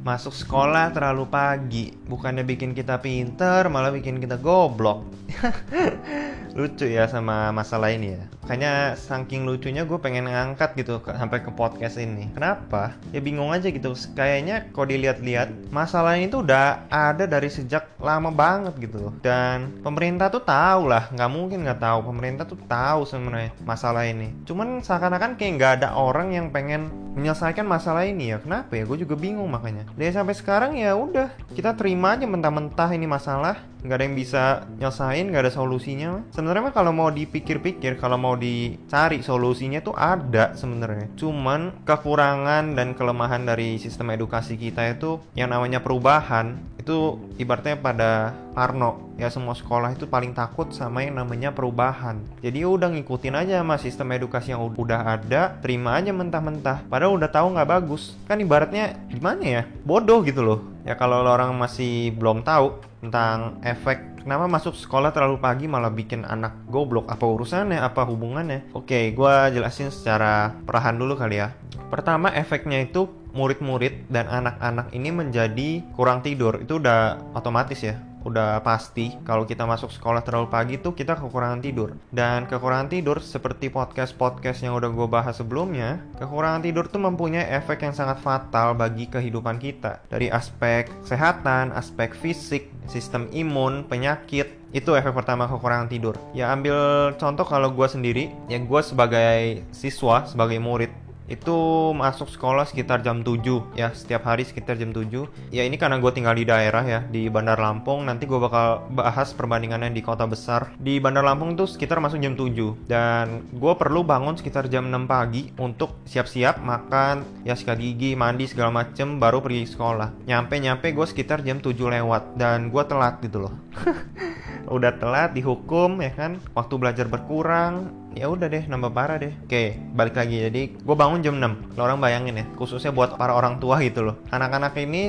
masuk sekolah terlalu pagi. Bukannya bikin kita pinter malah bikin kita goblok lucu ya sama masalah ini ya. Kayaknya saking lucunya gue pengen ngangkat gitu sampai ke podcast ini. Kenapa? Ya bingung aja gitu. Kayaknya kalau dilihat-lihat masalah ini tuh udah ada dari sejak lama banget gitu dan pemerintah tuh tahu lah. Nggak mungkin nggak tahu. Pemerintah tuh tahu sebenarnya masalah ini. Cuman seakan-akan kayak nggak ada orang yang pengen menyelesaikan masalah ini ya. Kenapa ya? Gue juga bingung makanya. Dari sampai sekarang ya udah. Kita terima aja mentah-mentah ini masalah nggak ada yang bisa nyelesain nggak ada solusinya sebenarnya mah kalau mau dipikir-pikir kalau mau dicari solusinya tuh ada sebenarnya. Cuman kekurangan dan kelemahan dari sistem edukasi kita itu yang namanya perubahan itu ibaratnya pada Parno ya semua sekolah itu paling takut sama yang namanya perubahan. Jadi ya udah ngikutin aja sama sistem edukasi yang udah ada terima aja mentah-mentah. Padahal udah tahu nggak bagus. Kan ibaratnya gimana ya? Bodoh gitu loh. Ya kalau orang masih belum tahu tentang efek. Kenapa masuk sekolah terlalu pagi malah bikin anak goblok? Apa urusannya? Apa hubungannya? Oke gue jelasin secara perlahan dulu kali ya. Pertama efeknya itu murid-murid dan anak-anak ini menjadi kurang tidur. Itu udah otomatis ya udah pasti kalau kita masuk sekolah terlalu pagi tuh kita kekurangan tidur. Dan kekurangan tidur seperti podcast-podcast yang udah gue bahas sebelumnya kekurangan tidur tuh mempunyai efek yang sangat fatal bagi kehidupan kita. Dari aspek kesehatan, aspek fisik, sistem imun, penyakit itu efek pertama kekurangan tidur. Ya ambil contoh kalau gue sendiri ya gue sebagai siswa sebagai murid itu masuk sekolah sekitar jam 7 ya setiap hari sekitar jam 7 ya ini karena gue tinggal di daerah ya di Bandar Lampung. Nanti gue bakal bahas perbandingannya di kota besar. Di Bandar Lampung tuh sekitar masuk jam 7 dan gue perlu bangun sekitar jam 6 pagi untuk siap-siap makan ya sikat gigi mandi segala macem baru pergi sekolah. Nyampe-nyampe gue sekitar jam 7 lewat. Dan gue telat gitu loh udah telat dihukum ya kan? Waktu belajar berkurang ya udah deh nambah parah deh. Oke balik lagi. Jadi gue bangun jam 6 lo orang bayangin ya khususnya buat para orang tua gitu loh. Anak-anak ini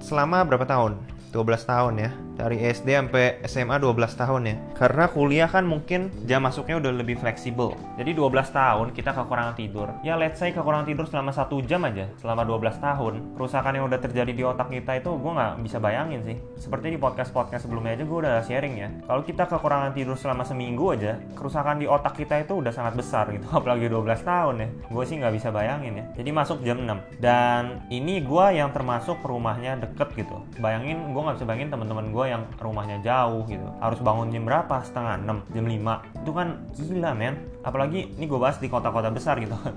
selama berapa tahun 12 tahun ya. Dari SD sampai SMA 12 tahun ya. Karena kuliah kan mungkin jam masuknya udah lebih fleksibel. Jadi 12 tahun kita kekurangan tidur. Ya let's say kekurangan tidur selama satu jam aja selama 12 tahun. Kerusakan yang udah terjadi di otak kita itu gue nggak bisa bayangin sih. Seperti di podcast-podcast sebelumnya aja gue udah sharing ya. Kalau kita kekurangan tidur selama seminggu aja kerusakan di otak kita itu udah sangat besar gitu. Apalagi 12 tahun ya. Gue sih nggak bisa bayangin ya. Jadi masuk jam 6 dan ini gue yang termasuk rumahnya deket gitu. Bayangin gue nggak bisa bayangin teman-teman gue yang rumahnya jauh gitu. Harus bangun jam berapa? Setengah 6 jam 5 itu kan gila men apalagi ini gue bahas di kota-kota besar gitu.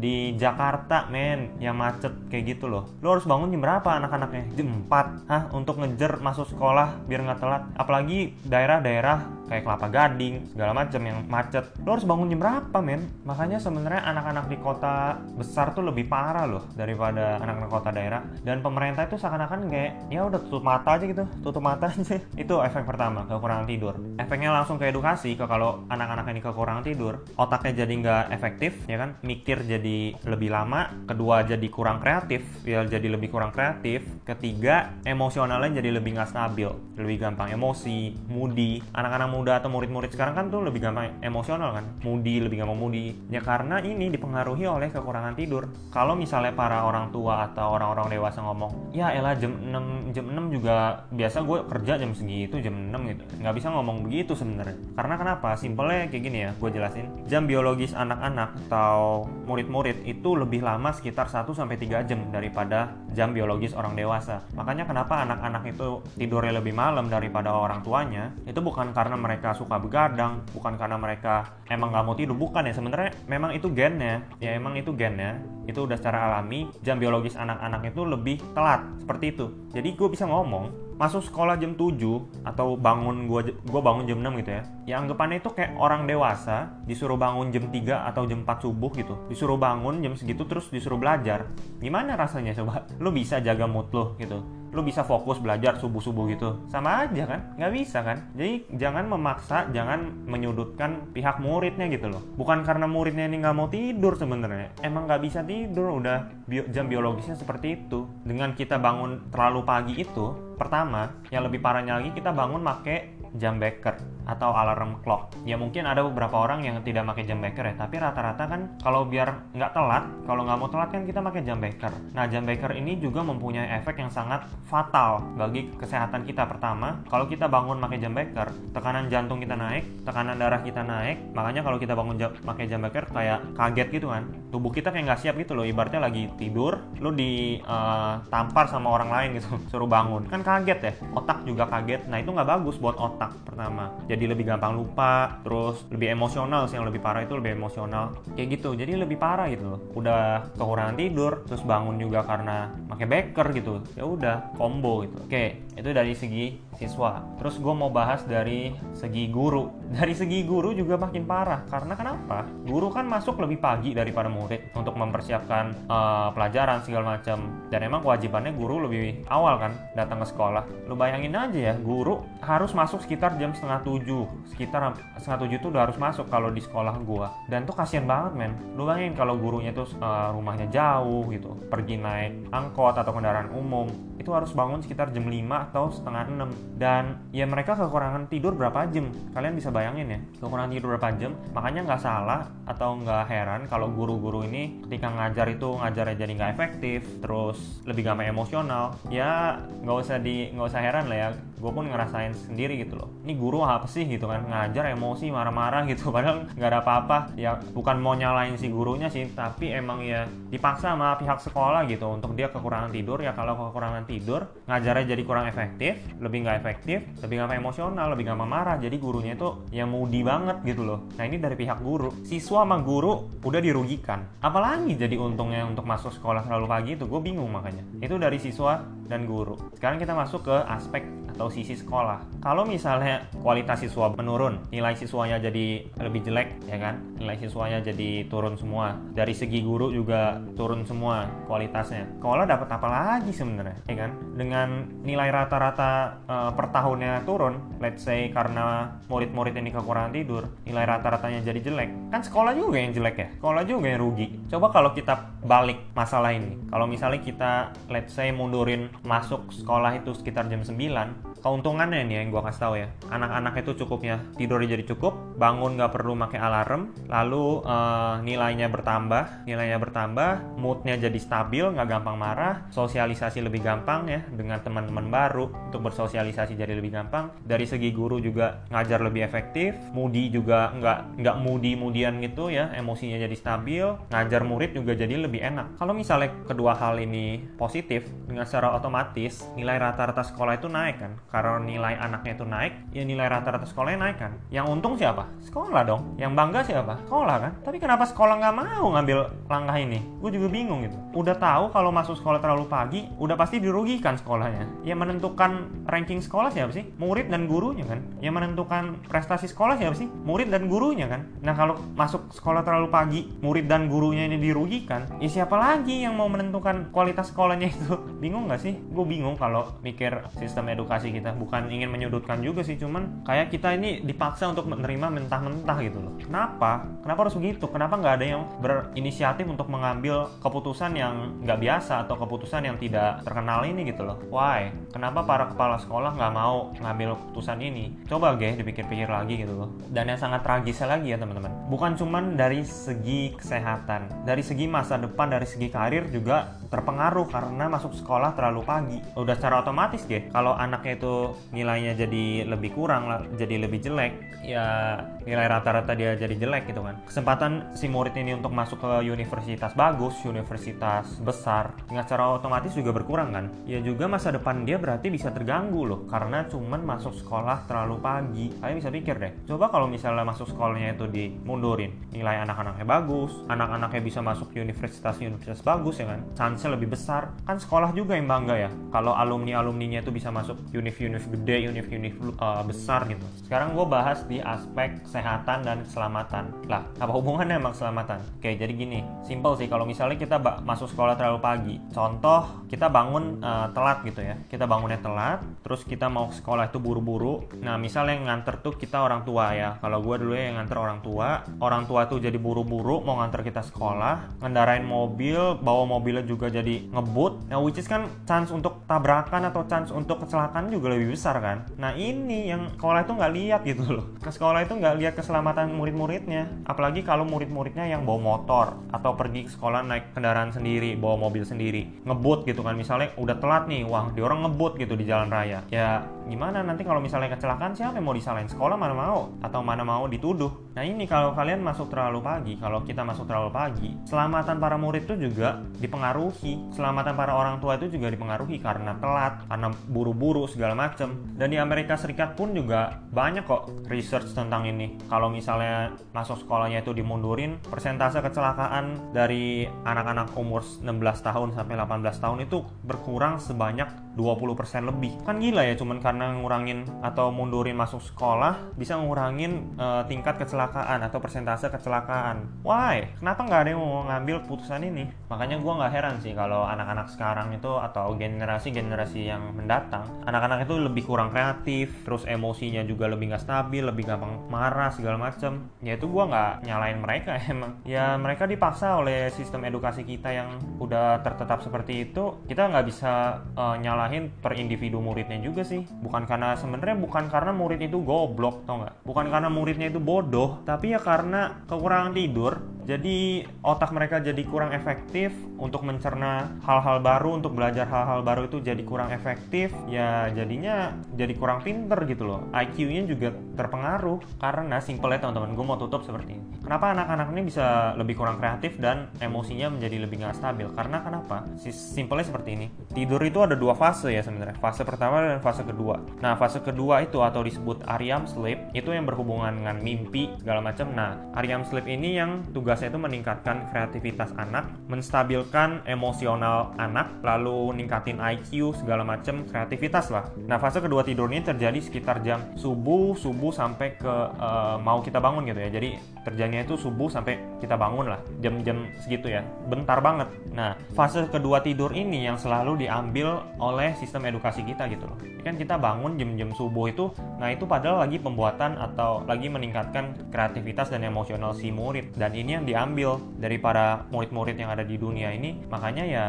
Di Jakarta men yang macet kayak gitu loh. Lo harus bangun jam berapa anak-anaknya? Jam 4 hah? Untuk ngejar masuk sekolah biar nggak telat. Apalagi daerah-daerah kayak Kelapa Gading segala macam yang macet. Lo harus bangun jam berapa men? Makanya sebenarnya anak-anak di kota besar tuh lebih parah loh daripada anak-anak kota daerah. Dan pemerintah itu seakan-akan kayak ya udah tutup mata aja gitu. Tutup mata aja. Itu efek pertama kekurangan tidur. Efeknya langsung ke edukasi kalau anak-anak ini kekurangan tidur otaknya jadi nggak efektif ya kan? Mikir jadi lebih lama kedua jadi kurang kreatif ya jadi lebih kurang kreatif ketiga emosionalnya jadi lebih nggak stabil lebih gampang emosi moody. Anak-anak muda atau murid-murid sekarang kan tuh lebih gampang emosional kan? Moody lebih gampang moody. Ya karena ini dipengaruhi oleh kekurangan tidur. Kalau misalnya para orang tua atau orang-orang dewasa ngomong ya elah jam 6 jam 6 juga biasa gue kerja jam segitu jam 6 gitu. Nggak bisa ngomong begitu sebenarnya. Karena kenapa? Simpelnya kayak gini ya gue jelasin jam biologis anak-anak atau murid-murid itu lebih lama sekitar 1 sampai 3 jam daripada jam biologis orang dewasa. Makanya kenapa anak-anak itu tidurnya lebih malam daripada orang tuanya? Itu bukan karena mereka suka begadang, bukan karena mereka emang nggak mau tidur, bukan ya. Sebenarnya memang itu gennya. Ya emang itu gennya. Itu udah secara alami jam biologis anak-anak itu lebih telat seperti itu. Jadi gue bisa ngomong masuk sekolah jam 7 atau bangun gua gua bangun jam 6 gitu ya. Ya anggapannya itu kayak orang dewasa disuruh bangun jam 3 atau jam 4 subuh gitu. Disuruh bangun jam segitu terus disuruh belajar. Gimana rasanya coba? Lu bisa jaga mood lu gitu lu bisa fokus belajar subuh-subuh gitu. Sama aja kan nggak bisa kan. Jadi jangan memaksa jangan menyudutkan pihak muridnya gitu loh. Bukan karena muridnya ini nggak mau tidur sebenarnya. Emang nggak bisa tidur udah bio, jam biologisnya seperti itu. Dengan kita bangun terlalu pagi itu pertama yang lebih parahnya lagi kita bangun make jam beker atau alarm clock. Ya mungkin ada beberapa orang yang tidak pakai jam beker ya, tapi rata-rata kan kalau biar nggak telat, kalau nggak mau telat kan kita pakai jam beker. Nah jam beker ini juga mempunyai efek yang sangat fatal bagi kesehatan kita. Pertama, kalau kita bangun pakai jam beker, tekanan jantung kita naik, tekanan darah kita naik. Makanya kalau kita bangun jam, pakai jam beker kayak kaget gitu kan, tubuh kita kayak nggak siap gitu loh. Ibaratnya lagi tidur, lu ditampar uh, sama orang lain gitu, suruh bangun, kan kaget ya. Otak juga kaget. Nah itu nggak bagus buat otak pertama. Jadi lebih gampang lupa, terus lebih emosional sih yang lebih parah itu lebih emosional. Kayak gitu. Jadi lebih parah gitu. Udah kekurangan tidur, terus bangun juga karena pakai beker gitu. Ya udah combo gitu. Oke, itu dari segi siswa. Terus gue mau bahas dari segi guru. Dari segi guru juga makin parah. Karena kenapa? Guru kan masuk lebih pagi daripada murid untuk mempersiapkan uh, pelajaran segala macam. Dan emang kewajibannya guru lebih awal kan datang ke sekolah. Lu bayangin aja ya, guru harus masuk sekitar jam setengah tujuh. Sekitar setengah tujuh tuh udah harus masuk kalau di sekolah gua. Dan tuh kasihan banget men. Lu bayangin kalau gurunya tuh uh, rumahnya jauh gitu. Pergi naik angkot atau kendaraan umum. Itu harus bangun sekitar jam 5 atau setengah 6 dan ya mereka kekurangan tidur berapa jam kalian bisa bayangin ya kekurangan tidur berapa jam makanya nggak salah atau nggak heran kalau guru-guru ini ketika ngajar itu ngajarnya jadi nggak efektif terus lebih gampang emosional ya nggak usah di nggak usah heran lah ya gue pun ngerasain sendiri gitu loh. Ini guru apa sih gitu kan? Ngajar emosi marah-marah gitu. Padahal nggak ada apa-apa. Ya bukan mau nyalain si gurunya sih tapi emang ya dipaksa sama pihak sekolah gitu. Untuk dia kekurangan tidur ya kalau kekurangan tidur ngajarnya jadi kurang efektif lebih nggak efektif lebih gampang emosional lebih gampang marah. Jadi gurunya itu ya moody banget gitu loh. Nah ini dari pihak guru. Siswa sama guru udah dirugikan. Apalagi jadi untungnya untuk masuk sekolah terlalu pagi itu gue bingung makanya. Itu dari siswa dan guru. Sekarang kita masuk ke aspek atau sisi sekolah. Kalau misalnya kualitas siswa menurun, nilai siswanya jadi lebih jelek, ya kan? Nilai siswanya jadi turun semua. Dari segi guru juga turun semua kualitasnya. Sekolah dapat apa lagi sebenarnya, ya kan? Dengan nilai rata-rata uh, per tahunnya turun, let's say karena murid-murid ini kekurangan tidur, nilai rata-ratanya jadi jelek. Kan sekolah juga yang jelek ya? Sekolah juga yang rugi. Coba kalau kita balik masalah ini. Kalau misalnya kita let's say mundurin masuk sekolah itu sekitar jam 9, keuntungannya nih yang gue kasih tahu ya. Anak-anak itu cukupnya. Tidurnya jadi cukup bangun nggak perlu pakai alarm lalu uh, nilainya bertambah nilainya bertambah moodnya jadi stabil nggak gampang marah sosialisasi lebih gampang ya dengan teman-teman baru untuk bersosialisasi jadi lebih gampang. Dari segi guru juga ngajar lebih efektif moody juga nggak nggak moody moodian gitu ya emosinya jadi stabil ngajar murid juga jadi lebih enak. Kalau misalnya kedua hal ini positif dengan secara otomatis nilai rata-rata sekolah itu naik kan karena nilai anaknya itu naik, ya nilai rata-rata sekolahnya naik kan. Yang untung siapa? Sekolah dong. Yang bangga siapa? Sekolah kan. Tapi kenapa sekolah nggak mau ngambil langkah ini? Gue juga bingung gitu. Udah tahu kalau masuk sekolah terlalu pagi, udah pasti dirugikan sekolahnya. Yang menentukan ranking sekolah siapa sih? Murid dan gurunya kan. Yang menentukan prestasi sekolah siapa sih? Murid dan gurunya kan. Nah kalau masuk sekolah terlalu pagi, murid dan gurunya ini dirugikan, ya siapa lagi yang mau menentukan kualitas sekolahnya itu? Bingung nggak sih? Gue bingung kalau mikir sistem edukasi kita bukan ingin menyudutkan juga sih cuman kayak kita ini dipaksa untuk menerima mentah-mentah gitu loh. Kenapa? Kenapa harus begitu? Kenapa nggak ada yang berinisiatif untuk mengambil keputusan yang nggak biasa atau keputusan yang tidak terkenal ini gitu loh? Why? Kenapa para kepala sekolah nggak mau ngambil keputusan ini? Coba ge dipikir-pikir lagi gitu loh. Dan yang sangat tragisnya lagi ya teman-teman. Bukan cuman dari segi kesehatan dari segi masa depan dari segi karir juga terpengaruh karena masuk sekolah terlalu pagi. Udah secara otomatis ge kalau anaknya itu nilainya jadi lebih kurang jadi lebih jelek. Ya nilai rata-rata dia jadi jelek gitu kan. Kesempatan si murid ini untuk masuk ke universitas bagus universitas besar dengan secara otomatis juga berkurang kan. Ya juga masa depan dia berarti bisa terganggu loh karena cuman masuk sekolah terlalu pagi. Kalian bisa pikir deh coba kalau misalnya masuk sekolahnya itu dimundurin nilai anak-anaknya bagus anak-anaknya bisa masuk universitas-universitas bagus ya kan chance lebih besar. Kan sekolah juga yang bangga ya kalau alumni-alumninya itu bisa masuk univ univ gede, univ-univ uh, besar gitu. Sekarang gue bahas di aspek kesehatan dan keselamatan. Lah, apa hubungannya sama keselamatan? Oke, jadi gini, simple sih. Kalau misalnya kita masuk sekolah terlalu pagi, contoh kita bangun uh, telat gitu ya. Kita bangunnya telat, terus kita mau sekolah itu buru-buru. Nah, misalnya yang nganter tuh kita orang tua ya. Kalau gue dulu ya yang nganter orang tua, orang tua tuh jadi buru-buru mau nganter kita sekolah, ngendarain mobil, bawa mobilnya juga jadi ngebut. Nah, which is kan chance untuk tabrakan atau chance untuk kecelakaan juga lebih besar kan? Nah ini yang sekolah itu nggak lihat gitu loh. Ke sekolah itu nggak lihat keselamatan murid-muridnya. Apalagi kalau murid-muridnya yang bawa motor atau pergi ke sekolah naik kendaraan sendiri bawa mobil sendiri ngebut gitu kan. Misalnya udah telat nih wah di orang ngebut gitu di jalan raya. Ya gimana nanti kalau misalnya kecelakaan siapa yang mau disalahin? Sekolah mana mau? Atau mana mau dituduh? Nah ini kalau kalian masuk terlalu pagi kalau kita masuk terlalu pagi keselamatan para murid itu juga dipengaruhi. Keselamatan para orang tua itu juga dipengaruhi karena telat karena buru-buru segala macem. Dan di Amerika Serikat pun juga banyak kok research tentang ini. Kalau misalnya masuk sekolahnya itu dimundurin persentase kecelakaan dari anak-anak umur 16 tahun sampai 18 tahun itu berkurang sebanyak 20% lebih. Kan gila ya cuman karena ngurangin atau mundurin masuk sekolah bisa ngurangin uh, tingkat kecelakaan atau persentase kecelakaan. Why? Kenapa nggak ada yang mau ngambil putusan ini? Makanya gue nggak heran sih kalau anak-anak sekarang itu atau generasi-generasi yang mendatang anak-anak itu lebih kurang kreatif terus emosinya juga lebih nggak stabil lebih gampang marah segala macem. Ya itu gue nggak nyalain mereka emang. Ya mereka dipaksa oleh sistem edukasi kita yang udah tertetap seperti itu. Kita nggak bisa uh, nyalahin nyalahin per individu muridnya juga sih. Bukan karena sebenarnya bukan karena murid itu goblok tau nggak? Bukan karena muridnya itu bodoh tapi ya karena kekurangan tidur. Jadi otak mereka jadi kurang efektif untuk mencerna hal-hal baru untuk belajar hal-hal baru itu jadi kurang efektif. Ya jadinya jadi kurang pinter gitu loh. IQ-nya juga terpengaruh karena simple ya teman-teman. Gue mau tutup seperti ini. Kenapa anak-anak ini bisa lebih kurang kreatif dan emosinya menjadi lebih nggak stabil? Karena kenapa? Simpelnya seperti ini. Tidur itu ada dua fase fase ya sebenarnya. Fase pertama dan fase kedua. Nah, fase kedua itu atau disebut REM sleep itu yang berhubungan dengan mimpi segala macam. Nah, REM sleep ini yang tugasnya itu meningkatkan kreativitas anak, menstabilkan emosional anak, lalu ningkatin IQ segala macam kreativitas lah. Nah, fase kedua tidur ini terjadi sekitar jam subuh, subuh sampai ke uh, mau kita bangun gitu ya. Jadi terjadinya itu subuh sampai kita bangun lah, jam-jam segitu ya. Bentar banget. Nah, fase kedua tidur ini yang selalu diambil oleh oleh sistem edukasi kita gitu loh. Ini kan kita bangun jam-jam subuh itu, nah itu padahal lagi pembuatan atau lagi meningkatkan kreativitas dan emosional si murid. Dan ini yang diambil dari para murid-murid yang ada di dunia ini, makanya ya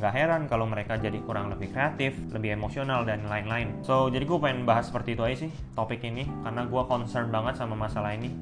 nggak heran kalau mereka jadi kurang lebih kreatif, lebih emosional dan lain-lain. So jadi gue pengen bahas seperti itu aja sih topik ini, karena gue concern banget sama masalah ini.